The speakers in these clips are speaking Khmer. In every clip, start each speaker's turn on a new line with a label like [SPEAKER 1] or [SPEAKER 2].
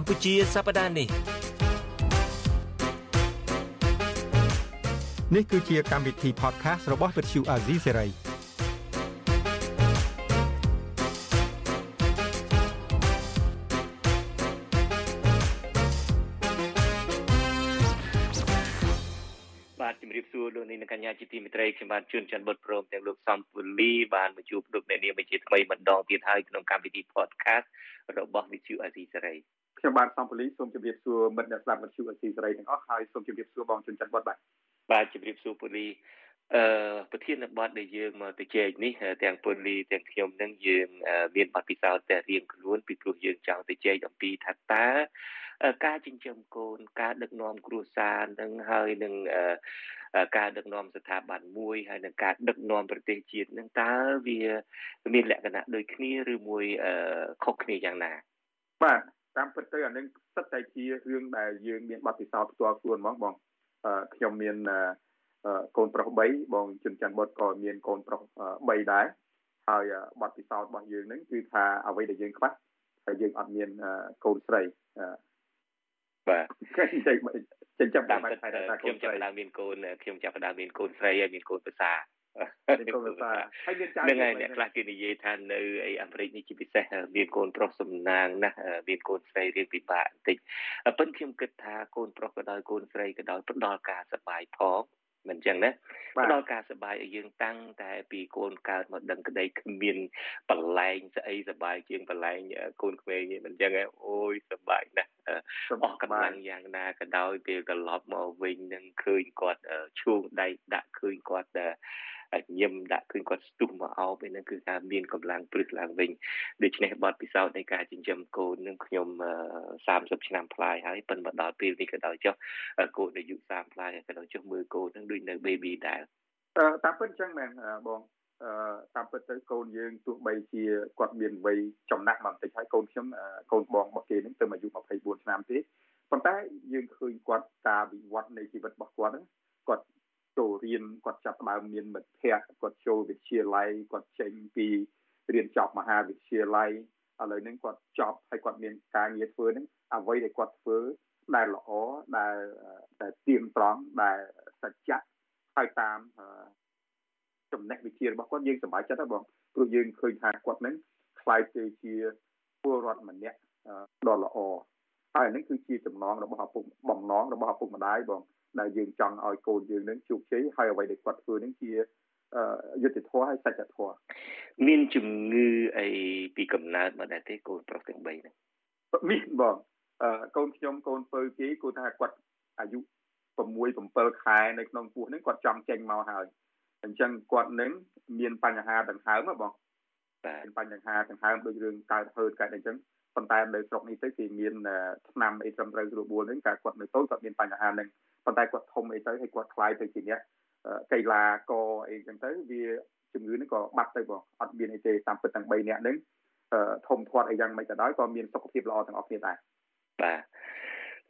[SPEAKER 1] កម្ពុជាសប្តាហ៍នេះ
[SPEAKER 2] នេះគឺជាកម្មវិធី podcast របស់ Vuthu Azizi Serai
[SPEAKER 1] រាបសួរលោកនាងកញ្ញាជាទីមេត្រីខ្ញុំបាទជួនច័ន្ទបុតព្រមទាំងលោកសំពូលីបានមកជួបលោកអ្នកនាងជាថ្មីម្ដងទៀតហើយក្នុងកម្មវិធី podcast របស់ Vithu Azizi Saray
[SPEAKER 3] ខ្ញុំបាទសំពូលីសូមជម្រាបសួរមិត្តអ្នកស្ដាប់ Vithu Azizi Saray ទាំងអស់ហើយសូមជម្រាបសួរបងជួនច័ន្ទបុតបាទ
[SPEAKER 1] បាទជម្រាបសួរពូលីអឺប្រធានបទដែលយើងមកទៅជែកនេះទាំងពូលីទាំងខ្ញុំនឹងយើងមានបទពិសោធន៍តែរៀងខ្លួនពីព្រោះយើងចង់ទៅជែកអំពីថាតើការចិញ្ចឹមកូនការដឹកនាំគ្រួសារនឹងហើយនឹងការដឹកនាំស្ថាប័នមួយហើយនឹងការដឹកនាំប្រទេសជាតិនឹងតើវាមានលក្ខណៈដូចគ្នាឬមួយខុសគ្នាយ៉ាងណា
[SPEAKER 3] បាទ តាមពិតទៅអានឹងសិតតែជារឿងដែលយើងមានបទពិសោធន៍ផ្ទាល់ខ្លួនហ្មងបងខ្ញុំមានកូនប្រុស3បងជុនច័ន្ទបុតក៏មានកូនប្រុស3ដែរហើយបទពិសោធន៍របស់យើងនឹងគឺថាអ្វីដែលយើងខ្វះហើយយើងអត់មានកូនស្រី
[SPEAKER 1] បាទ
[SPEAKER 3] ចិញ្ចឹម
[SPEAKER 1] តាមពិតខ្ញុំចាប់ផ្ដើមមានកូនខ្ញុំចាប់ផ្ដើមមានកូនស្រីហើយមានកូនប្រសា
[SPEAKER 3] មានកូនប្រសាហើយមានចៅ
[SPEAKER 1] នឹងហើយអ្នកខ្លះគេនិយាយថានៅអីអាមេរិកនេះជាពិសេសមានកូនប្រុសសំណាងណាស់មានកូនស្រីរៀងពិបាកបន្តិចប៉ុន្តែខ្ញុំគិតថាកូនប្រុសក៏ដោយកូនស្រីក៏ដោយផ្ដល់ការសប្បាយផងមិនចឹងណាផ្ដល់ការសប្បាយឲ្យយើងតាំងតែពីកូនកើតមកដឹងក្តីគ្មានបលែងស្អីសប្បាយជាងបលែងកូនក្មេងទេមិនចឹងទេអូយសប្បាយណាស់អស់កម្លាំងយ៉ាងណាក៏ដោយពេលត្រឡប់មកវិញនឹងឃើញគាត់ឈូងដៃដាក់ឃើញគាត់ ញឹមដាក់ឃើញគាត់ស្ទុះមកអោបឯនោះគឺការមានកម្លាំងព្រឹសឡើងវិញដូច្នេះបទពិសោធន៍នៃការចិញ្ចឹមកូននឹងខ្ញុំ30ឆ្នាំប្លាយហើយប៉ុន្តែមកដល់ពេលនេះក៏ដោយចុះកូនអាយុ30ប្លាយក៏ដោយចុះមើលកូននឹងដូចនៅ baby ដែរ
[SPEAKER 3] តាមពិតអញ្ចឹងមែនបងអឺតាមពិតទៅកូនយើងទោះបីជាគាត់មានវ័យចំណាស់បន្តិចហើយកូនខ្ញុំកូនបងរបស់គេនឹងទៅអាយុ24ឆ្នាំទេប៉ុន្តែយើងឃើញគាត់ការវិវត្តនៃជីវិតរបស់គាត់គាត់ ចូលរៀនគាត់ចាប់ផ្ដើមមានមិត្តភ័ក្តិគាត់ចូលវិទ្យាល័យគាត់ចេញពីរៀនចប់មហាវិទ្យាល័យឥឡូវនេះគាត់ចប់ហើយគាត់មានការងារធ្វើហ្នឹងអ្វីដែលគាត់ធ្វើដែលល្អដែលដែលទៀងត្រង់ដែលសច្ចៈហើយតាមចំណេះវិជ្ជារបស់គាត់យើងសប្បាយចិត្តហើយបងព្រោះយើងឃើញថាគាត់នឹងខ្លាយទៅជាពលរដ្ឋម្នាក់ដ៏ល្អហើយនេះគឺជាចំណងរបស់ឪពុកបំណងរបស់ឪពុកម្ដាយបង ដែលយើងចង់ឲ្យកូនយើងនឹងជោគជ័យហើយអ្វីដែលគាត់ធ្វើនឹងជាយុទ្ធធម៌ហើយសច្ចធម៌
[SPEAKER 1] មានជំងឺអីពីកំណើតមកដែរទេកូនប្រុសទាំង3ហ្នឹង
[SPEAKER 3] មានបងអឺកូនខ្ញុំកូនពៅគេគាត់ថាគាត់អាយុ6 7ខែនៅក្នុងពោះហ្នឹងគាត់ចង់ចេញមកហើយអញ្ចឹងគាត់នឹងមានបញ្ហាដង្ហើមបងមានបញ្ហាដង្ហើមដូចរឿងកើតហឺតកើតអញ្ចឹងប៉ុន្តែនៅស្រុកនេះទៅគេមានឆ្នាំអីត្រឹមត្រូវស្រួលបួលហ្នឹងកាលគាត់នៅតូចគាត់មានបញ្ហាហ្នឹង ប៉ុន្តែគាត់ធំអីទៅហើយគាត់ខ្លាយទៅជាអ្នកកីឡាករអីចឹងទៅវាជំងឺនេះក៏បាត់ទៅបងអត់មានអីទេតាមពិតទាំង3នាក់ហ្នឹងធំធាត់អីយ៉ាងម៉េចក៏ដោយក៏មានសុខភាពល្អទាំងអស់គ្នាដែរ
[SPEAKER 1] បាទ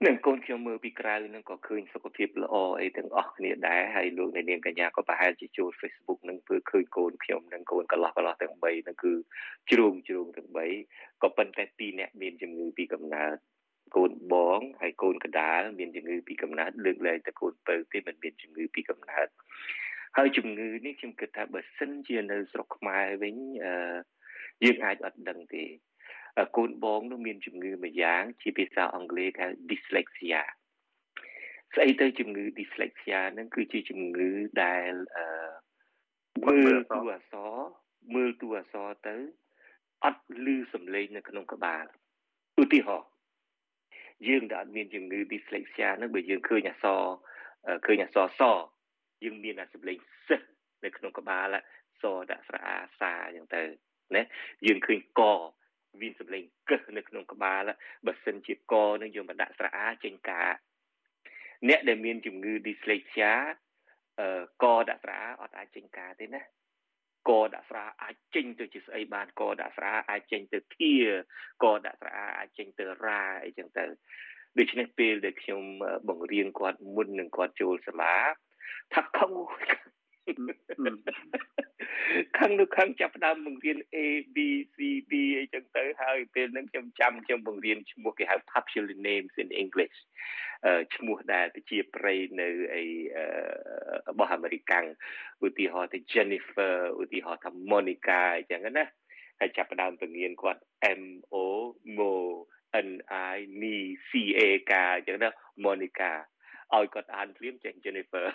[SPEAKER 1] នឹងកូនខ្ញុំមើលពីក្រៅនឹងក៏ឃើញសុខភាពល្អអីទាំងអស់គ្នាដែរហើយលោកអ្នកនាងកញ្ញាក៏ប្រហែលជាចូល Facebook នឹងធ្វើឃើញកូនខ្ញុំនិងកូនកន្លោះកន្លោះទាំង3នឹងគឺជ្រុងជ្រុងទាំង3ក៏ប៉ុន្តែពីរនាក់មានជំងឺពីកំណើត កូនបងហើយកូនកដាលមានជំងឺពីកំណើតលើកលែងតែកូនពៅទេមិនមានជំងឺពីកំណើតហើយជំងឺនេះខ្ញុំគិតថាបើសិនជានៅស្រុកខ្មែរវិញអឺយើងអាចអត់ដឹងទេកូនបងនោះមានជំងឺមួយយ៉ាង ជាភាសាអង់គ្លេសហៅ dyslexia ស្អីទៅជំងឺ dyslexia ហ្នឹងគឺជាជំងឺដែលអឺមើលតួអក្សរមើលតួអក្សរទៅអត់ឮសំឡេងនៅក្នុងក្បាលឧទាហរណ៍ យើងដែលអត់មានជំងឺ dyslexia ហ្នឹងបើយើងឃើញអក្សរឃើញអក្សរសយើងមានអាសម្លេងសិស្សនៅក្នុងក្បាលសដាក់ស្រអាសាអញ្ចឹងទៅណាយើងឃើញកមានសម្លេងកឹសនៅក្នុងក្បាលបើសិនជាកនឹងយើងមកដាក់ស្រអាចេញការអ្នកដែលមានជំងឺ dyslexia អឺកដាក់ស្រអាអត់អាចចេញការទេណា កដាក់ស្រាអាចចេញទៅជាស្អីបានកដាក់ស្រាអាចចេញទៅធាកដាក់ស្រាអាចចេញទៅរាអីចឹងទៅដូច្នេះពេលដែលខ្ញុំបង្រៀនគាត់មុននឹងគាត់ចូលសាលាថាខឹង ខឹងនៅខឹងចាប់ផ្ដើមបង្រៀន A B C D អីចឹងទៅហើយពេលហ្នឹងខ្ញុំចាំខ្ញុំបង្រៀនឈ្មោះគេហៅ popular names in English អឺឈ្មោះដែលទៅជាប្រៃនៅអីរបស់អាមេរិកាំងឧទាហរណ៍ទៅ Jennifer ឧទាហរណ៍ថា Monica អញ្ចឹងណាហើយចាប់ផ្ដើមបង្រៀនគាត់ M O Mo N I N C A K អញ្ចឹងណា Monica ឲ្យគាត់អានភ្លាមចេះ Jennifer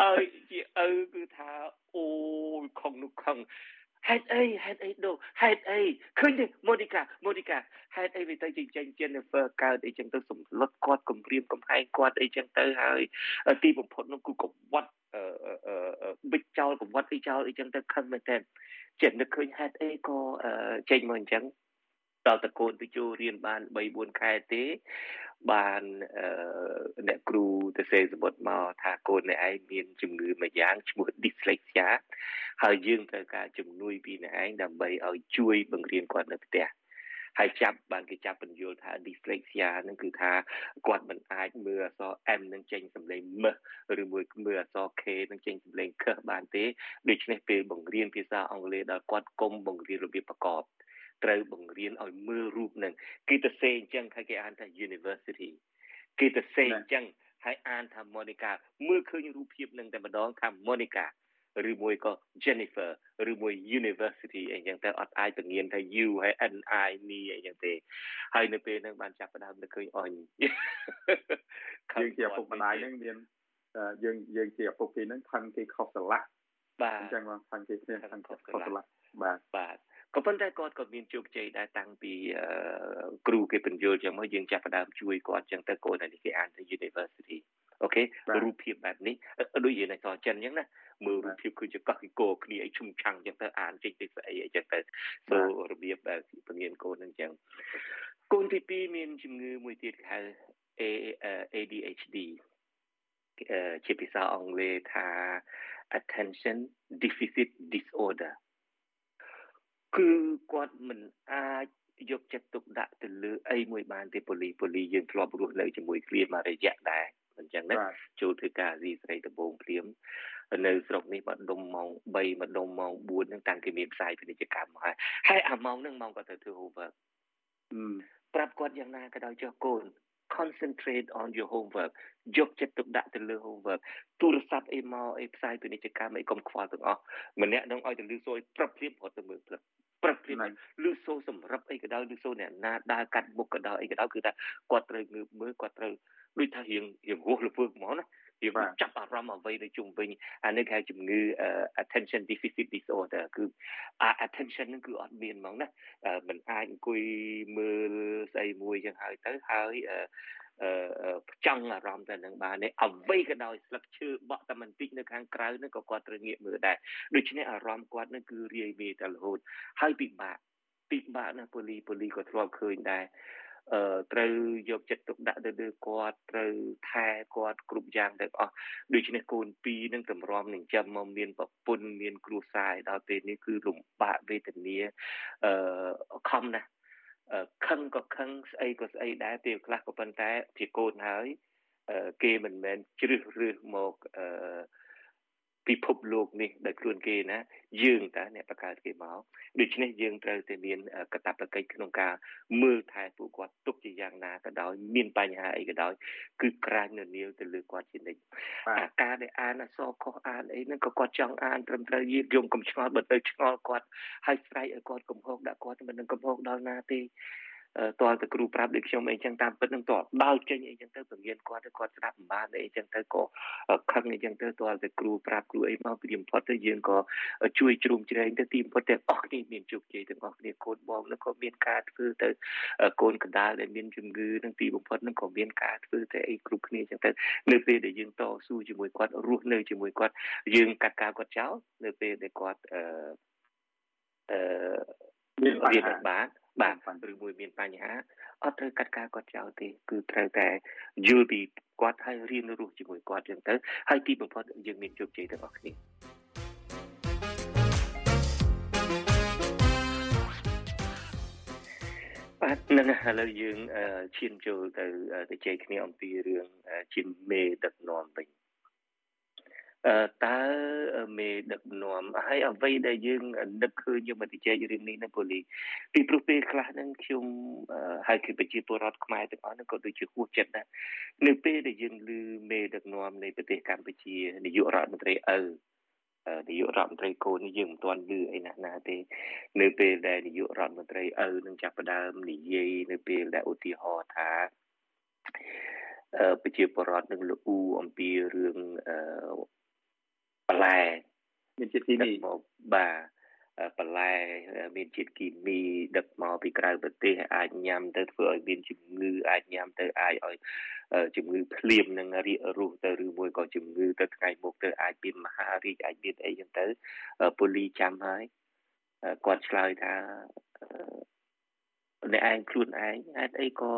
[SPEAKER 1] ហើយជាឪគឺថាអូយខំនោះខំហេតុអីហេតុអីដូហេតុអីឃើញទេម៉ូនីកាម៉ូនីកាហេតុអីវាទៅចិញ្ចឹម Jennifer កើតអីចឹងទៅសម្លុតគាត់គំរាមកំហែងគាត់អីចឹងទៅហើយទីបំផុតនោះគឺកវត្តអឺបិចចោលកវត្តអីចោលអីចឹងទៅខឹងមែនតើចិត្តនឹកឃើញហេតុអីក៏ចេញមកអញ្ចឹង ដល់តកូនទៅចូលរៀនបាន3 4ខែទេបានអ្នកគ្រូទៅសេសបុតមកថាកូនអ្នកឯងមានជំងឺមួយយ៉ាងឈ្មោះ dyslexia ហើយយើងត្រូវការជំនួយពីអ្នកឯងដើម្បីឲ្យជួយបង្រៀនគាត់នៅផ្ទះហើយចាប់បានគេចាប់បញ្យល់ថា dyslexia ហ្នឹងគឺថាគាត់មិនអាចមើលអក្សរ M នឹងចេញសម្លេងមឬមួយមើលអក្សរ K នឹងចេញសម្លេងខបានទេដូច្នេះពេលបង្រៀនភាសាអង់គ្លេសដល់គាត់គុំបង្រៀនរបៀបប្រកប ត្រូវបង្រៀនឲ្យមើលរូបនឹងគេទៅសេអញ្ចឹងហើយគេអានថា university គេទៅសេអញ្ចឹងហើយអានថា Monica មើលឃើញរូបភាពនឹងតែម្ដងថា Monica ឬមួយក៏ Jennifer ឬមួយ University អីចឹងទៅអត់អាចបង្រៀនថា U ហើយ NI នីអីចឹងទេហើយនៅពេលហ្នឹងបានចាប់ផ្ដើមទៅឃើញអញ
[SPEAKER 3] យើងជាឪពុកម្ដាយហ្នឹងមានយើងយើងជាឪពុកគេហ្នឹងខឹងគេខុសស្រឡះ
[SPEAKER 1] បាទអ
[SPEAKER 3] ញ្ចឹងខឹងគេគ្នាខឹងខុសស្រឡះបាទ
[SPEAKER 1] បាទ ក៏ប៉ុន្តែគាត់ក៏មានជោគជ័យដែរតាំងពីគ្រូគេបញ្យល់ចឹងមកយើងចាប់ផ្ដើមជួយគាត់ចឹងទៅកូននេះគេអានទៅ University អូខេរូបភាពបែបនេះដូចយើងនៅសចិនចឹងណាមើលរូបភាពគឺជាកោះគីកោគ្នាអីឈុំឆាំងចឹងទៅអានចេញទៅស្អីអីចឹងទៅសូរបៀបដែលពងៀនកូននឹងចឹងកូនទី2មានជំងឺមួយទៀតគេហៅ ADHD ជាភាសាអង់គ្លេសថា attention deficit disorder គឺគាត់មិនអាចយកចិត្តទុកដាក់ទៅលើអីមួយបានទេប៉ូលីប៉ូលីយើងធ្លាប់រស់នៅជាមួយគ្នាមករយៈដែរអញ្ចឹងណាចូលធ្វើការអាស៊ីស្រីដំបូងភ្លាមនៅស្រុកនេះមកដុំម៉ោង3មកដុំម៉ោង4ហ្នឹងតាំងគេមានផ្សាយពាណិជ្ជកម្មមកហើយហើយអាម៉ោងហ្នឹងម៉ោងក៏ទៅធ្វើ homework ប្រាប់គាត់យ៉ាងណាក៏ដោយចុះកូន concentrate on your homework យកចិត្តទុកដាក់ទៅលើ homework ទូរស័ព្ទអីមកអីផ្សាយពាណិជ្ជកម្មអីកុំខ្វល់ទាំងអស់ម្នាក់នឹងឲ្យទៅលឺសូរព្រឹបព្រៀបរត់ទៅមើលព្រឹប ព្រឹបព្រៀបលឺសូរសម្រាប់អីក៏ដោយលឺសូរអ្នកណាដើរកាត់មុខក៏ដោយអីក៏ដោយគឺថាគាត់ត្រូវងើបមើលគាត់ត្រូវដូចថារៀងរៀងរស់លវើហ្មងណាវាចាប់អារម្មណ៍អ្វីនៅជុំវិញអានេះគេជំងឺ attention deficit disorder គឺ attention ហ្នឹងគឺអត់មានហ្មងណាมันអាចអង្គុយមើលស្អីមួយចឹងហើយទៅហើយ អឺចង់អារម្មណ៍ទៅនឹងបាននេះអ្វីក៏ដោយស្លឹកឈើបក់តែបន្តិចនៅខាងក្រៅហ្នឹងក៏គាត់ត្រូវងាកមើលដែរដូច្នេះអារម្មណ៍គាត់ហ្នឹងគឺរាយមាយតែរហូតហើយពិបាកពិបាកណាប៉ូលីប៉ូលីក៏ធ្លាប់ឃើញដែរអឺត្រូវយកចិត្តទុកដាក់ទៅលើគាត់ត្រូវថែគាត់គ្រប់យ៉ាងទាំងអស់ដូច្នេះកូនពីរនឹងតម្រាំនឹងចាំមកមានប្រពន្ធមានគ្រួសារដល់ពេលនេះគឺលំបាកវេទនាអឺខំណាស់ ខឹងក៏ខឹងស្អីក៏ស្អីដែរពេលខ្លះក៏ប៉ុន្តែជាកូនហើយគេមិនមែនជ្រើសរើសមកអឺ ពិភពលោកនេះដោយខ្លួនគេណាយើងតើអ្នកបង្កើតគេមកដូច្នេះយើងត្រូវតែមានកតបកិច្ចក្នុងការមើលថែពួកគាត់ទុកជាយ៉ាងណាក៏ដោយមានបញ្ហាអីក៏ដោយគឺក្រាញនៅនាវទៅលើគាត់ជានិច្ចអាការដែលអានអក្សរខុសអានអីហ្នឹងក៏គាត់ចង់អានត្រឹមត្រូវយើងយំកំឆ្ងល់បើទៅឆ្ងល់គាត់ហើយស្រែកឲ្យគាត់កំហុសដាក់គាត់មិននឹងកំហុសដល់ណាទេ តើតគ្រូប្រាប់ដូចខ្ញុំអីចឹងតាមពិតនឹងតើដើរចេញអីចឹងទៅបង្រៀនគាត់ទៅគាត់ស្ដាប់មិនបានអីចឹងទៅក៏ខឹងអីចឹងទៅតើតគ្រូប្រាប់គ្រូអីមកពីបំផុតទៅយើងក៏ជួយជ្រោមជ្រែងទៅទីបំផុតទាំងអស់គ្នាមានជោគជ័យទាំងអស់គ្នាកូនបងនឹងក៏មានការធ្វើទៅកូនកណ្ដាលដែលមានជំងឺនឹងទីបំផុតនឹងក៏មានការធ្វើទៅអីគ្រប់គ្នាចឹងទៅនៅពេលដែលយើងតស៊ូជាមួយគាត់រស់នៅជាមួយគាត់យើងកាត់ការគាត់ចោលនៅពេលដែលគាត់អឺអឺមានរៀនបាន បាទឬមួយមានបញ្ហាអត់ត្រូវកាត់ការគាត់ចោលទេគឺត្រូវតែយល់ពីគាត់ហើយរៀនរស់ជាមួយគាត់ចឹងទៅហើយទីបំផុតយើងមានជោគជ័យទាំងអស់គ្នាបាទនឹងឥឡូវយើងឈានចូលទៅទៅជ័យគ្នាអំពីរឿងជាមេដឹកនាំវិញ អឺតើមេដឹកនាំហើយអ្វីដែលយើងនឹកឃើញយើងមកជជែករឿងនេះនៅប៉ូលីពីព្រោះពេលខ្លះហ្នឹងខ្ញុំហើយគឺប្រជាពលរដ្ឋខ្មែរទាំងអស់ហ្នឹងក៏ដូចជាហួសចិត្តដែរនៅពេលដែលយើងឮមេដឹកនាំនៃប្រទេសកម្ពុជានាយករដ្ឋមន្ត្រីឪនាយករដ្ឋមន្ត្រីកូននេះយើងមិនទាន់ឮអីណាស់ណាទេនៅពេលដែលនាយករដ្ឋមន្ត្រីឪនឹងចាប់ផ្ដើមនិយាយនៅពេលដែលឧទាហរណ៍ថាប្រជាពលរដ្ឋនឹងលូអំពីរឿង បន្លែ
[SPEAKER 3] មានជាតិគីមី
[SPEAKER 1] មកបាទបន្លែមានជាតិគីមីដឹកមកពីក្រៅប្រទេសអាចញ៉ាំទៅធ្វើឲ្យមានជំងឺអាចញ៉ាំទៅអាចឲ្យជំងឺភ្លៀងនឹងរាករូសទៅឬមួយក៏ជំងឺទៅថ្ងៃមុខទៅអាចមានមហារីកអាចមានអីចឹងទៅពូលីចាំហើយគាត់ឆ្លើយថាអ្នកឯងខ្លួនឯងហេតុអីក៏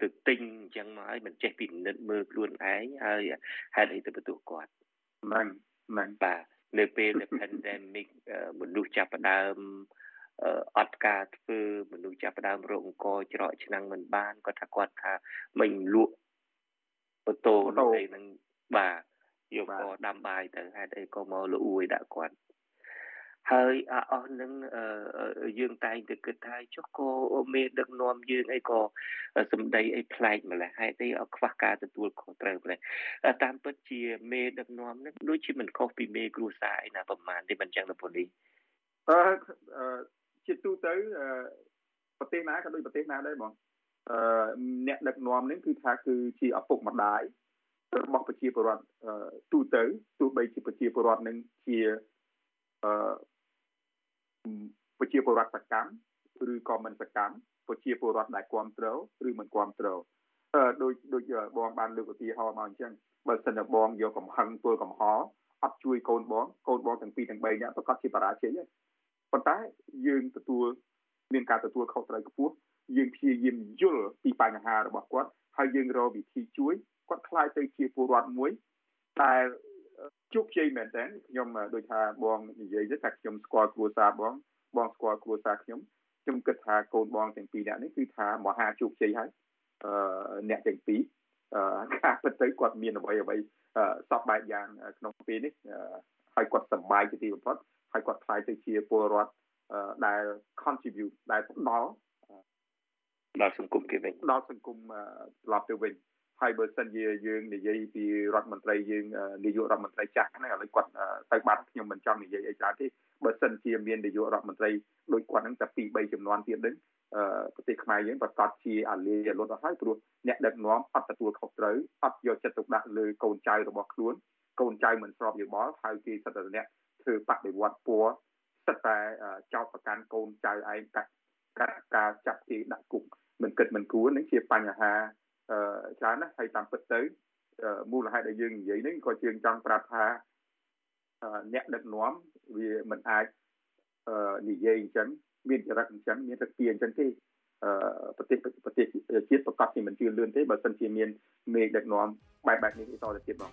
[SPEAKER 1] ទៅទិញអញ្ចឹងមកហើយមិនចេះពិនិត្យមើលខ្លួនឯងហើយហេតុអីទៅបន្ទោសគាត់
[SPEAKER 3] ហ្នឹងហ្នឹង
[SPEAKER 1] បាទនៅពេលដែល pandemic មនុស្សចាប់ផ្ដើមអត់ការធ្វើមនុស្សចាប់ផ្ដើមរកអង្គច្រកឆ្នាំងមិនបានគាត់ថាគាត់ថាមិនលក់អូតូនោះអីហ្នឹងបាទយកក៏ដាំបាយទៅហេតុអីក៏មកលួយដាក់គាត់ ហើយអស់នឹងយើងតែងតែគិតថាចុះក៏មេដឹកនាំយើងអីក៏សម្ដីអីប្លែកម្ល៉េះហេតុអីខ្វះការទទួលខុសត្រូវម្ល៉េះតាមពិតជាមេដឹកនាំនឹងដូចជាមិនខុសពីមេគ្រួសារឯណាប្រហែលទេមិនចឹងទៅប៉ូលីស
[SPEAKER 3] អឺជាទូទៅប្រទេសណាក៏ដូចប្រទេសណាដែរបងអឺអ្នកដឹកនាំនេះគឺថាគឺជាឪពុកម្ដាយរបស់ប្រជាពលរដ្ឋទូទៅទោះបីជាប្រជាពលរដ្ឋនឹងជាអឺ ប្រជាពលរដ្ឋសកម្មឬក៏មិនសកម្មប្រជាពលរដ្ឋដែលគ្រប់គ្រងឬមិនគ្រប់គ្រងអឺដូចដូចបងបានលើកឧទាហរណ៍មកអញ្ចឹងបើសិនតែបងយកកំហឹងទល់កំហល់អត់ជួយកូនបងកូនបងទាំងពីរទាំង3នាក់ប្រកាសជាបរាជ័យហើយប៉ុន្តែយើងទទួលមានការទទួលខុសត្រូវខ្ពស់យើងព្យាយាមយល់ពីបញ្ហារបស់គាត់ហើយយើងរកវិធីជួយគាត់ខ្លាយទៅជាពលរដ្ឋមួយដែល ជោគជ័យមែនតើខ្ញុំដូចថាបងនិយាយទៅថាខ្ញុំស្គាល់គ្រួសារបងបងស្គាល់គ្រួសារខ្ញុំខ្ញុំគិតថាកូនបងទាំងពីរនាក់នេះគឺថាមហាជោគជ័យហើយអឺអ្នកទាំងពីរអឺការពិតទៅគាត់មានអ្វីអ្វីសពបែបយ៉ាងក្នុងពេលនេះហើយគាត់សប្បាយជាទីបំផុតហើយគាត់ខ្លាយទៅជាពលរដ្ឋដែល contribute ដែលផ្ដល់
[SPEAKER 1] ដល់សង្គមគេវិញ
[SPEAKER 3] ដល់សង្គមត្រឡប់ទៅវិញ ហើយបើសិនជាយើងនិយាយពីរដ្ឋមន្ត្រីយើងនាយករដ្ឋមន្ត្រីចាស់ហ្នឹងឥឡូវគាត់ទៅបាត់ខ្ញុំមិនចង់និយាយអីច្រើនទេបើសិនជាមាននាយករដ្ឋមន្ត្រីដូចគាត់ហ្នឹងតែ2 3ចំនួនទៀតហ្នឹងប្រទេសខ្មែរយើងប្រកាសជាអាលាលត់អស់ហើយព្រោះអ្នកដឹកនាំអត់ទទួលខុសត្រូវអត់យកចិត្តទុកដាក់លើកូនចៅរបស់ខ្លួនកូនចៅមិនស្របយោបល់ហើយគេសិតតែអ្នកធ្វើបដិវត្តពួរសិតតែចោតប្រកាន់កូនចៅឯងកាត់កាត់ការចាប់គេដាក់គុកមិនគិតមិនគួរនឹងជាបញ្ហា ច្រើនណាស់ហើយតាមពិតទៅមូលហេតុដែលយើងនិយាយនេះក៏ជាងចង់ប្រាប់ថាអ្នកដឹកនាំវាមិនអាចនិយាយអញ្ចឹងមានចរិតអញ្ចឹងមានទឹកពីអញ្ចឹងទេប្រទេសប្រទេសជាតិប្រកាសជាមិនជឿនលឿនទេបើសិនជាមានមេដឹកនាំបែបបែបនេះតទៅទៀតបង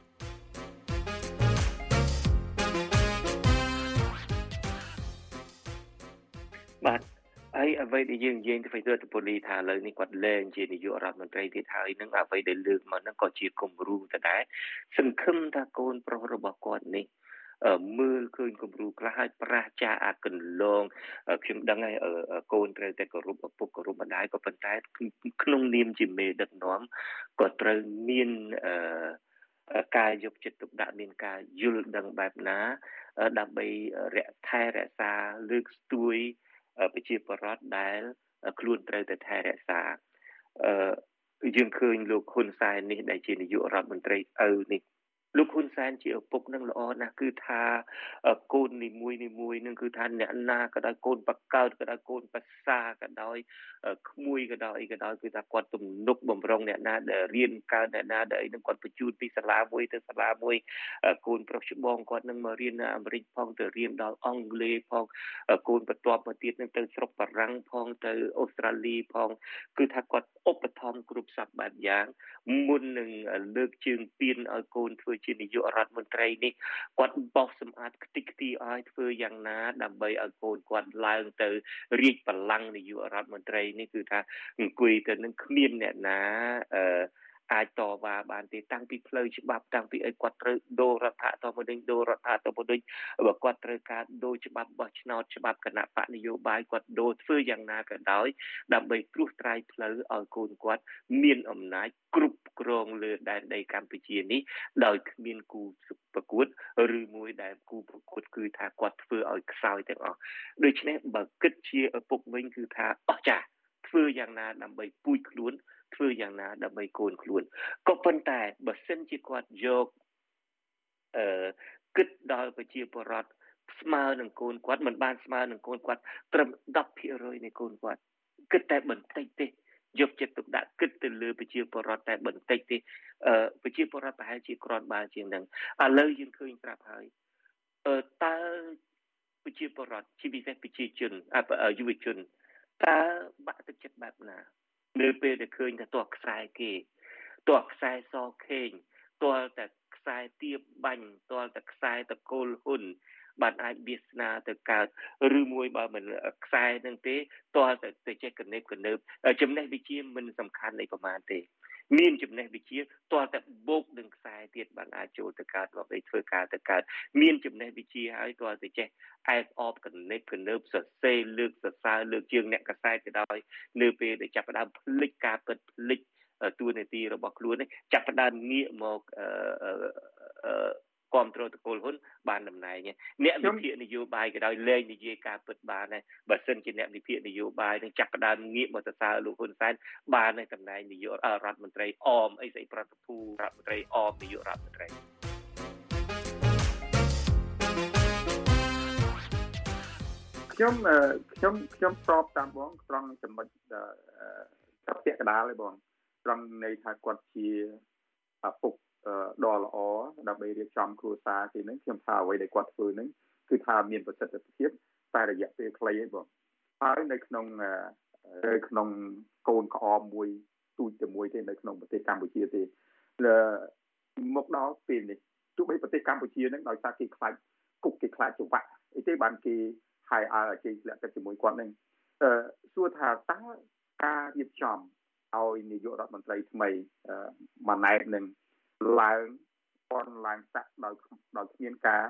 [SPEAKER 1] អ្វីដែលយើងនិយាយទៅវិញទៅពូលីថាឥឡូវនេះគាត់លែងជានាយករដ្ឋមន្ត្រីទៀតហើយនឹងអ្វីដែលលើកមកហ្នឹងក៏ជាគំរូទៅដែរសង្ឃឹមថាកូនប្រុសរបស់គាត់នេះមើលឃើញគំរូខ្លះហើយប្រះចាអាកន្លងខ្ញុំដឹងហើយកូនត្រូវតែគោរពឪពុកគោរពម្ដាយក៏ប៉ុន្តែក្នុងនាមជាមេដឹកនាំក៏ត្រូវមានអឺការយកចិត្តទុកដាក់មានការយល់ដឹងបែបណាដើម្បីរក្សាថែរក្សាលើកស្ទួយ ប្រជាពលរដ្ឋដែល ខ្លួនត្រូវតែថែរក្សាអឺយើងឃើញលោកហ៊ុនសែននេះដែលជានាយករដ្ឋមន្ត្រីឪនេះ លោកហ៊ុនសែនជាឪពុកនឹងល្អណាស់គឺថាកូននីមួយនីមួយនឹងគឺថាអ្នកណាក៏ដោយកូនបកើតក៏ដោយកូនបសាក៏ដោយក្មួយក៏ដោយអីក៏ដោយគឺថាគាត់ទំនុកបំរុងអ្នកណាដែលរៀនកើតអ្នកណាដែលអីនឹងគាត់បញ្ជូនពីសាលាមួយទៅសាលាមួយកូនប្រុសច្បងគាត់នឹងមករៀននៅអាមេរិកផងទៅរៀនដល់អង់គ្លេសផងកូនបន្ទាប់មកទៀតនឹងទៅស្រុកបារាំងផងទៅអូស្ត្រាលីផង គឺថាគាត់ឧបត្ថម្ភគ្រប់សពបែបយ៉ាងមុននឹងលើកជើងពៀនឲ្យកូនធ្វើជានាយករដ្ឋមន្ត្រីនេះគាត់បោសសម្អាតខ្ទេចខ្ទីឲ្យធ្វើយ៉ាងណា ដើម្បីឲ្យកូនគាត់ឡើងទៅរាជបល្ល័ង្កនាយករដ្ឋមន្ត្រីនេះគឺថាអង្គុយទៅនឹងគ្មានអ្នកណាអឺ អាចតវ៉ាបានទេតាំងពីផ្លូវច្បាប់តាំងពីអីគាត់ត្រូវដូររដ្ឋធម្មនុញ្ញដូររដ្ឋធម្មនុញ្ញបើគាត់ត្រូវការដូរច្បាប់បោះឆ្នោតច្បាប់គណៈបកនយោបាយគាត់ដូរធ្វើយ៉ាងណាក៏ដោយដើម្បីគ្រោះត្រាយផ្លូវឲ្យកូនគាត់មានអំណាចគ្រប់គ្រងលើដែនដីកម្ពុជានេះដោយគ្មានគូប្រកួតឬមួយដែលគូប្រកួតគឺថាគាត់ធ្វើឲ្យខ្សោយទាំងអស់ដូច្នេះបើគិតជាឪពុកវិញគឺថាអស់ចាស់ធ្វើយ៉ាងណាដើម្បីពូជខ្លួន ធ្វើយ៉ាងណាដើម្បីកូនខ្លួនក៏ប៉ុន្តែបើសិនជាគាត់យកអឺគិតដល់ប្រជាពលរដ្ឋស្មើនឹងកូនគាត់មិនបានស្មើនឹងកូនគាត់ត្រឹម10%នៃកូនគាត់គិតតែបន្តិចទេយកចិត្តទុកដាក់គិតទៅលើប្រជាពលរដ្ឋតែបន្តិចទេអឺប្រជាពលរដ្ឋប្រហែលជាក្រាន់បើជាងនឹងឥឡូវយើងឃើញប្រាប់ហើយអឺតើប្រជាពលរដ្ឋជាពិសេសប្រជាជនយុវជនតើបាក់ទឹកចិត្តបែបណា នៅពេលដែលឃើញតែតោះខ្សែគេតោះខ្សែសខេងតលតែខ្សែទៀបបាញ់តលតែខ្សែតកូលហ៊ុនបានអាចវាសនាទៅកើតឬមួយបើមិនខ្សែនឹងទេតលតែទៅចេះកណេបកណើបចំណេះវិជាមិនសំខាន់នៃប្រមាណទេ មានចំណេះវិជាតើតែបូកនឹងខ្សែទៀតបានអាចចូលទៅកើតដើម្បីធ្វើការទៅកើតមានចំណេះវិជាហើយតើតែចេះអែបអបកណិតកណើបសរសេរលើកសរសើរលើកជើងអ្នកខ្សែទៅដោយនៅពេលដែលចាប់ផ្ដើមផ្លិចការពិតផ្លិចទួលនីតិរបស់ខ្លួននេះចាប់ផ្ដើមងាកមកអឺ គ្រប់គ្រងតកូលហ៊ុនបានតំណែងអ្នកវិភាគនយោបាយក៏ដោយលែងនិយាយការពិតបានដែរបើសិនជាអ្នកវិភាគនយោបាយនឹងចាប់ផ្ដើមងាកមកសរសើរលោកហ៊ុនសែនបាននៅតំណែងនាយករដ្ឋមន្ត្រីអមអីស្អីប្រតិភូរដ្ឋមន្ត្រីអមនាយករដ្ឋមន្ត្រី
[SPEAKER 3] ខ្ញុំខ្ញុំខ្ញុំស្របតាមបងត្រង់ចំណុចចាប់ពាក្យកដាលឯងបងត្រង់ន័យថាគាត់ជាឪពុក ដ៏ល្អដើម្បីរៀបចំគ្រួសារគេនឹងខ្ញុំថាអ្វីដែលគាត់ធ្វើនឹងគឺថាមានប្រសិទ្ធភាពតែរយៈពេលខ្លីឯងបងហើយនៅក្នុងនៅក្នុងកូនក្អមមួយទូចជាមួយទេនៅក្នុងប្រទេសកម្ពុជាទេមកដល់ពេលនេះទោះបីប្រទេសកម្ពុជានឹងដោយសារគេខ្លាចគុកគេខ្លាចចង្វាក់អីទេបានគេហើយអើជ័យធ្លាក់ទឹកជាមួយគាត់នឹងអឺសួរថាតើការរៀបចំឲ្យនាយករដ្ឋមន្ត្រីថ្មីម៉ាណែតនឹង ឡើងពន់ឡើងតាក់ដោយដោយគ្មានការ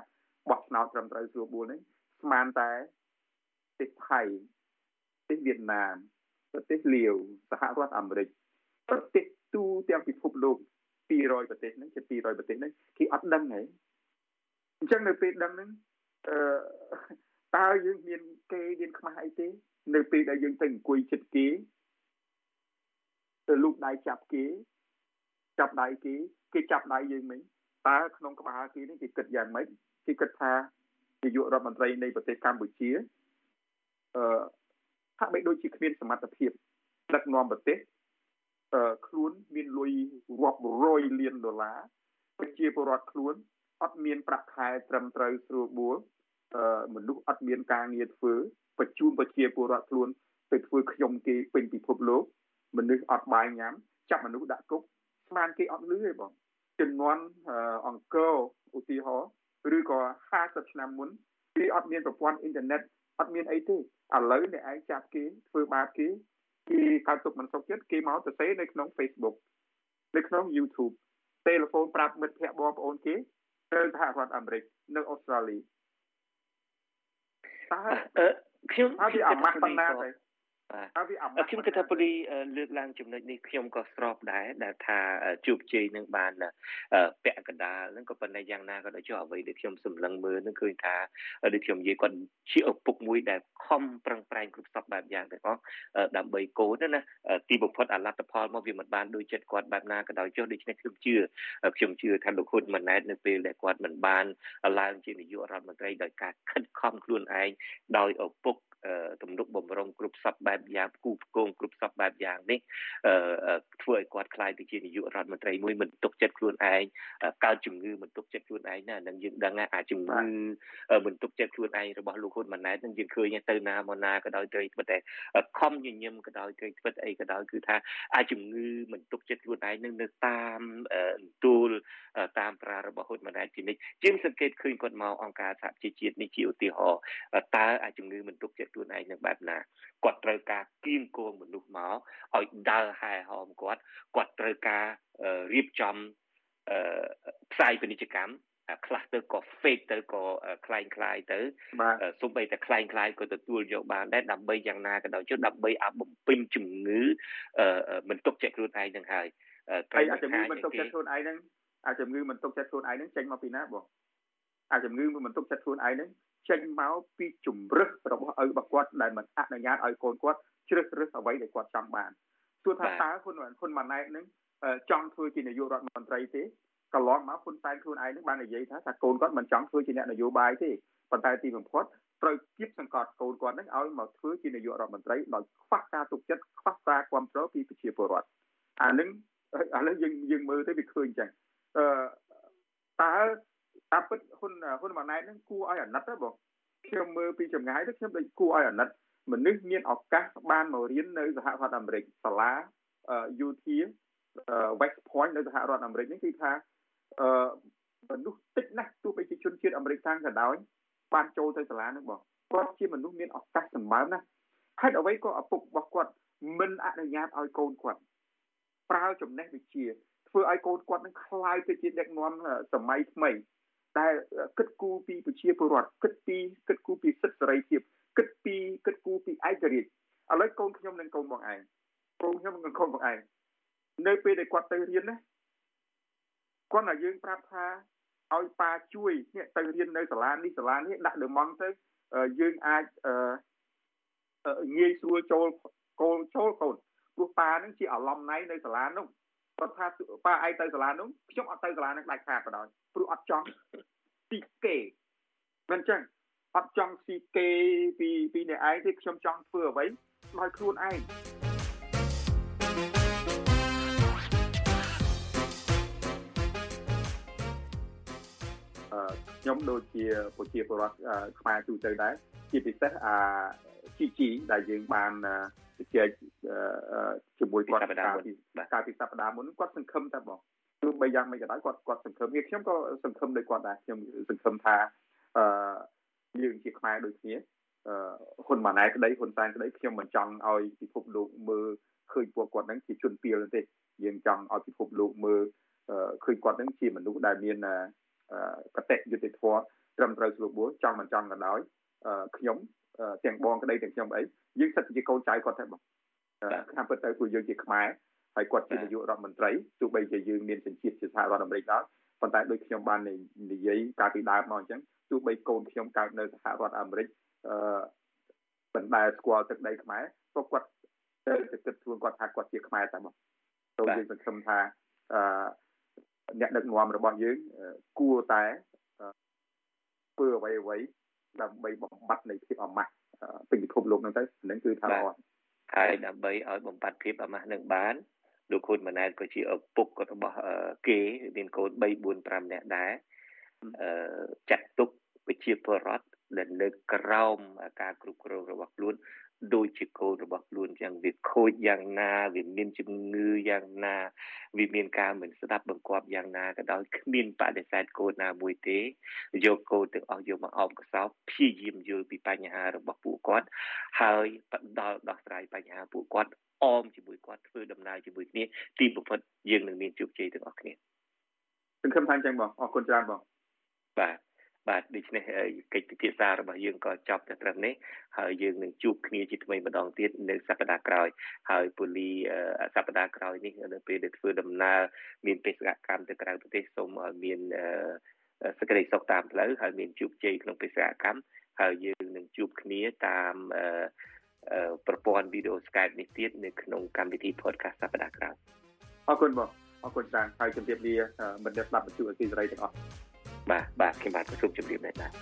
[SPEAKER 3] បោះឆ្នោតត្រឹមត្រូវស្រួលបួលនេះស្មានតែប្រទេសថៃប្រទេសវៀតណាមប្រទេសលាវសហរដ្ឋអាមេរិកប្រទេសទូទាំងពិភពលោក200ប្រទេសហ្នឹងជា200ប្រទេសហ្នឹងគេអត់ដឹងហីអញ្ចឹងនៅពេលដឹងហ្នឹងអឺតើយើងមានគេមានខ្មាស់អីទេ នៅពេលដែលយើងទៅអង្គុយចិត្តគេទៅលូកដៃចាប់គេចាប់ដៃគេ គេចាប់ដៃយើងមិញតើក្នុងក្បាលគេនេះគេគិតយ៉ាងម៉េចគេគិតថានាយករដ្ឋមន្ត្រីនៃប្រទេសកម្ពុជាអឺហាក់បីដូចជាគ្មានសមត្ថភាពដឹកនាំប្រទេសអឺខ្លួនមានលុយរាប់រយលានដុល្លារប្រជាពលរដ្ឋខ្លួនអត់មានប្រាក់ខែត្រឹមត្រូវស្រួលបួលអឺមនុស្សអត់មានការងារធ្វើបញ្ជូនប្រជាពលរដ្ឋខ្លួនទៅធ្វើខ្ញុំគេពេញពិភពលោកមនុស្សអត់បាយញ៉ាំចាប់មនុស្សដាក់គុក ស្មានគេអត់លឺទេបងចំនួនអង្គរឧទាហរណ៍ឬក៏50ឆ្នាំមុនគេអត់មានប្រព័ន្ធអ៊ីនធឺណិតអត់មានអីទេឥឡូវអ្នកឯងចាប់គេធ្វើបាបគេគេកើតទុកមិនសុខចិត្តគេមកទៅសេនៅក្នុង Facebook នៅក្នុង YouTube ទូរស័ព្ទប្រាប់មិត្តភ័ក្តិបងប្អូនគេនៅសហរដ្ឋអាមេរិកនៅអូស្ត្រាលី
[SPEAKER 1] តើខ្ញុំ
[SPEAKER 3] ថាវាអាម៉ាស់ប៉ុណ្ណាទេ
[SPEAKER 1] បាទខ្ញុំគិតថាពូលីលើកឡើងចំណុចនេះខ្ញុំក៏ស្របដែរដែលថាជោគជ័យនឹងបានពាក់កណ្ដាលហ្នឹងក៏ប៉ុន្តែយ៉ាងណាក៏ដោយចុះអ្វីដែលខ្ញុំសម្លឹងមើលនឹងឃើញថាដូចខ្ញុំនិយាយគាត់ជាឪពុកមួយដែលខំប្រឹងប្រែងគ្រប់សពបែបយ៉ាងទាំងអស់ដើម្បីកូនណាទីបំផុតអាលទ្ធផលមកវាមិនបានដូចចិត្តគាត់បែបណាក៏ដោយចុះដូច្នេះខ្ញុំជឿខ្ញុំជឿថាលោកហ៊ុនម៉ាណែតនៅពេលដែលគាត់មិនបានឡើងជានាយករដ្ឋមន្ត្រីដោយការខិតខំខ្លួនឯងដោយឪពុក ទំនុកបំរុងគ្រប់សពបែបយ៉ាងគូផ្គងគ្រប់សពបែបយ៉ាងនេះធ្វើឲ្យគាត់ខ្លាយទៅជានាយករដ្ឋមន្ត្រីមួយមិនទុកចិត្តខ្លួនឯងកើតជំងឺមិនទុកចិត្តខ្លួនឯងណានឹងយើងដឹងថាជំងឺមិនទុកចិត្តខ្លួនឯងរបស់លោកហ៊ុនម៉ាណែតនឹងយើងឃើញទៅណាមកណាក៏ដោយត្រូវធ្វើតែខំញញឹមក៏ដោយត្រូវធ្វើអីក៏ដោយគឺថាអាចជំងឺមិនទុកចិត្តខ្លួនឯងនឹងនៅតាមទូលតាមប្រារបស់ហ៊ុនម៉ាណែតជានិច្ចជាងសង្កេតឃើញគាត់មកអង្គការសហជីវជាតិនេះជាឧទាហរណ៍តើអាចជំងឺមិនទុកចិត្តខ្លួនឯងនឹងបែបណាគាត់ត្រូវការគៀងគងមនុស្សមកឲ្យដើរហែហោមគាត់គាត់ត្រូវការរៀបចំផ្សាយពាណិជ្ជកម្មខ្លះទៅក៏ fake ទៅក៏คล้ายคล้ายទៅសូម្បីតែคล้ายคล้ายក៏ទទួលយកបានដែរដើម្បីយ៉ាងណាក៏ដោយចុះដើម្បីឲ្យបំពេញជំងឺមិនទុកចិត្តខ្លួនឯងនឹងហើយ
[SPEAKER 3] ត្រូវអាចជំងឺមិនទុកចិត្តខ្លួនឯងនឹងអាចជំងឺមិនទុកចិត្តខ្លួនឯងនឹងចេញមកពីណាបងអាចជំងឺមិនទុកចិត្តខ្លួនឯងនឹង ចេញមកពីជំរឹះរបស់ឪរបស់គាត់ដែលមិនអនុញ្ញាតឲ្យកូនគាត់ជ្រើសរើសអ្វីដែលគាត់ចង់បានទោះថាតើហ៊ុនហ៊ុនម៉ាណែតនឹងចង់ធ្វើជានាយករដ្ឋមន្ត្រីទេកន្លងមកហ៊ុនសែនខ្លួនឯងនឹងបាននិយាយថាថាកូនគាត់មិនចង់ធ្វើជាអ្នកនយោបាយទេប៉ុន្តែទីបំផុតត្រូវគៀបសង្កត់កូនគាត់នឹងឲ្យមកធ្វើជានាយករដ្ឋមន្ត្រីដោយខ្វះការទុកចិត្តខ្វះការគ្រប់គ្រងពីប្រជាពលរដ្ឋអានឹងឥឡូវយើងយើងមើលទៅវាឃើញចឹងអឺតើ តាមពិតហ៊ុនហ៊ុនម៉ាណែតនឹងគួរឲ្យអាណិតទេបងខ្ញុំមើលពីចម្ងាយទៅខ្ញុំដូចគួរឲ្យអាណិតមនុស្សមានឱកាសបានមករៀននៅសហរដ្ឋអាមេរិកសាលា UT West Point នៅសហរដ្ឋអាមេរិកនេះគឺថាអឺមនុស្សតិចណាស់ទោះបីជាជនជាតិអាមេរិកខាងក៏ដោយបានចូលទៅសាលានឹងបងគាត់ជាមនុស្សមានឱកាសសម្បើមណាស់ហេតុអ្វីក៏ឪពុករបស់គាត់មិនអនុញ្ញាតឲ្យកូនគាត់ប្រើចំណេះវិជ្ជាធ្វើឲ្យកូនគាត់នឹងคล้ายទៅជាដឹកនាំសម័យថ្មី ដែលគិតគូរពីប្រជាពលរដ្ឋគិតពីគិតគូរពីសិទ្ធិសេរីភាពគិតពីគិតគូរពីឯករាជ្យឥឡូវកូនខ្ញុំនិងកូនបងឯងកូនខ្ញុំនិងកូនបងឯងនៅពេលដែលគាត់ទៅរៀនណាគាត់ឲ្យយើងប្រាប់ថាឲ្យប៉ាជួយនេះទៅរៀននៅសាលានេះសាលានេះដាក់ដឺម៉ង់ទៅយើងអាចងាយស្រួលចូលកូនចូលកូនព្រោះប៉ានឹងជាអឡំណៃនៅសាលានោះគាត់ថាប៉ាឯងទៅសាលានោះខ្ញុំអត់ទៅសាលានឹងដាច់ខាតបដ ாய் ព្រោះអត់ចង់ស៊ីគេមិនចឹងអត់ចង់ស៊ីគេពីពីអ្នកឯងទេខ្ញុំចង់ធ្វើអ្វីដោយខ្លួនឯងខ្ញុំដូចជាប្រជាពលរដ្ឋខ្មែរទូទៅដែរជាពិសេសអា GG ដែលយើងបានជជែកជាមួយគាត់កាលពីកាលពីសប្តាហ៍មុនគាត់សង្ឃឹមតែបងទោះ បីយ៉ាងម៉េចក៏ដោយគាត់គាត់សង្ឃឹមវាខ្ញុំក៏សង្ឃឹមដូចគាត់ដែរខ្ញុំសង្ឃឹមថាអឺយើងជាខ្មែរដូចគ្នាអឺហ៊ុនម៉ាណែតក្តីហ៊ុនសែនក្តីខ្ញុំមិនចង់ឲ្យពិភពលោកមើលឃើញពួកគាត់នឹងជាជនពីលទេយើងចង់ឲ្យពិភពលោកមើលឃើញគាត់នឹងជាមនុស្សដែលមានកតិយុត្តិធម៌ត្រឹមត្រូវស្រួលបួលចង់មិនចង់ក៏ដោយខ្ញុំទាំងបងក្តីទាំងខ្ញុំអីយើងសិតជាកូនចៅគាត់តែបងខាងពិតទៅពួកយើងជាខ្មែរ ហើយគាត់ជានាយករដ្ឋមន្ត្រីទោះបីជាយើងមានសញ្ជាតិជាសហរដ្ឋអាមេរិកដែរប៉ុន្តែដូចខ្ញុំបាននិយាយកាលពីដើមមកអញ្ចឹងទោះបីកូនខ្ញុំកើតនៅសហរដ្ឋអាមេរិកអឺមិនដែលស្គាល់ទឹកដីខ្មែរក៏គាត់ទៅគិតខ្លួនគាត់ថាគាត់ជាខ្មែរតែមកទៅយើងសង្ឃឹមថាអឺអ្នកដឹកនាំរបស់យើងគួរតែធ្វើអ្វីអ្វីដើម្បីបំបត្តិនៃភាពអាម៉ាស់ពេញពិភពលោកហ្នឹងទៅហ្នឹងគឺថាល្អ
[SPEAKER 1] ហើយដើម្បីឲ្យបំបត្តិភាពអាម៉ាស់នឹងបាន លោកហ៊ុនម៉ាណែតក៏ជាឪពុករបស់គេមានកូន3 4 5នាក់ដែរអឺចាត់ទុកវិជាពលរដ្ឋដែលនៅក្រោមការគ្រប់គ្រងរបស់ខ្លួន ដូចជាកូនរបស់ខ្លួនយ៉ាងវាខូចយ៉ាងណាវាមានជំងឺយ៉ាងណាវាមានការមិនស្ដាប់បង្គាប់យ៉ាងណាក៏ដោយគ្មានបដិសេធកូនណាមួយទេយកកូនទាំងអស់យកមកអោបកសោបព្យាយាមយល់ពីបញ្ហារបស់ពួកគាត់ហើយផ្ដល់ដោះស្រាយបញ្ហាពួកគាត់អមជាមួយគាត់ធ្វើដំណើរជាមួយគ្នាទីបំផុតយើងនឹងមានជោគជ័យទាំងអស់គ្នា
[SPEAKER 3] សង្ឃឹមថាអញ្ចឹងបងអរគុណច្រើនបង
[SPEAKER 1] បាទ បាទដូច្នេះកិច្ចពិភាក្សារបស់យើងក៏ចប់តែត្រឹមនេះហើយយើងនឹងជួបគ្នាជាថ្មីម្ដងទៀតនៅសប្តាហ៍ក្រោយហើយពូលីសប្តាហ៍ក្រោយនេះនៅពេលដែលធ្វើដំណើរមានបេសកកម្មទៅក្រៅប្រទេសសូមឲ្យមានសេចក្តីសុខតាមផ្លូវហើយមានជោគជ័យក្នុងបេសកកម្មហើយយើងនឹងជួបគ្នាតាមប្រព័ន្ធវីដេអូ Skype នេះទៀតនៅក្នុងកម្មវិធី podcast សប្តាហ៍ក្រោយ
[SPEAKER 3] អរគុណបងអរគុណច្រើនហើយជម្រាបលាមិត្តអ្នកស្ដាប់វិទ្យុអេស៊ីសេរីទាំងអស់
[SPEAKER 1] បាទបាទខ្ញុំបាទសូមជម្រាបដែរបាទ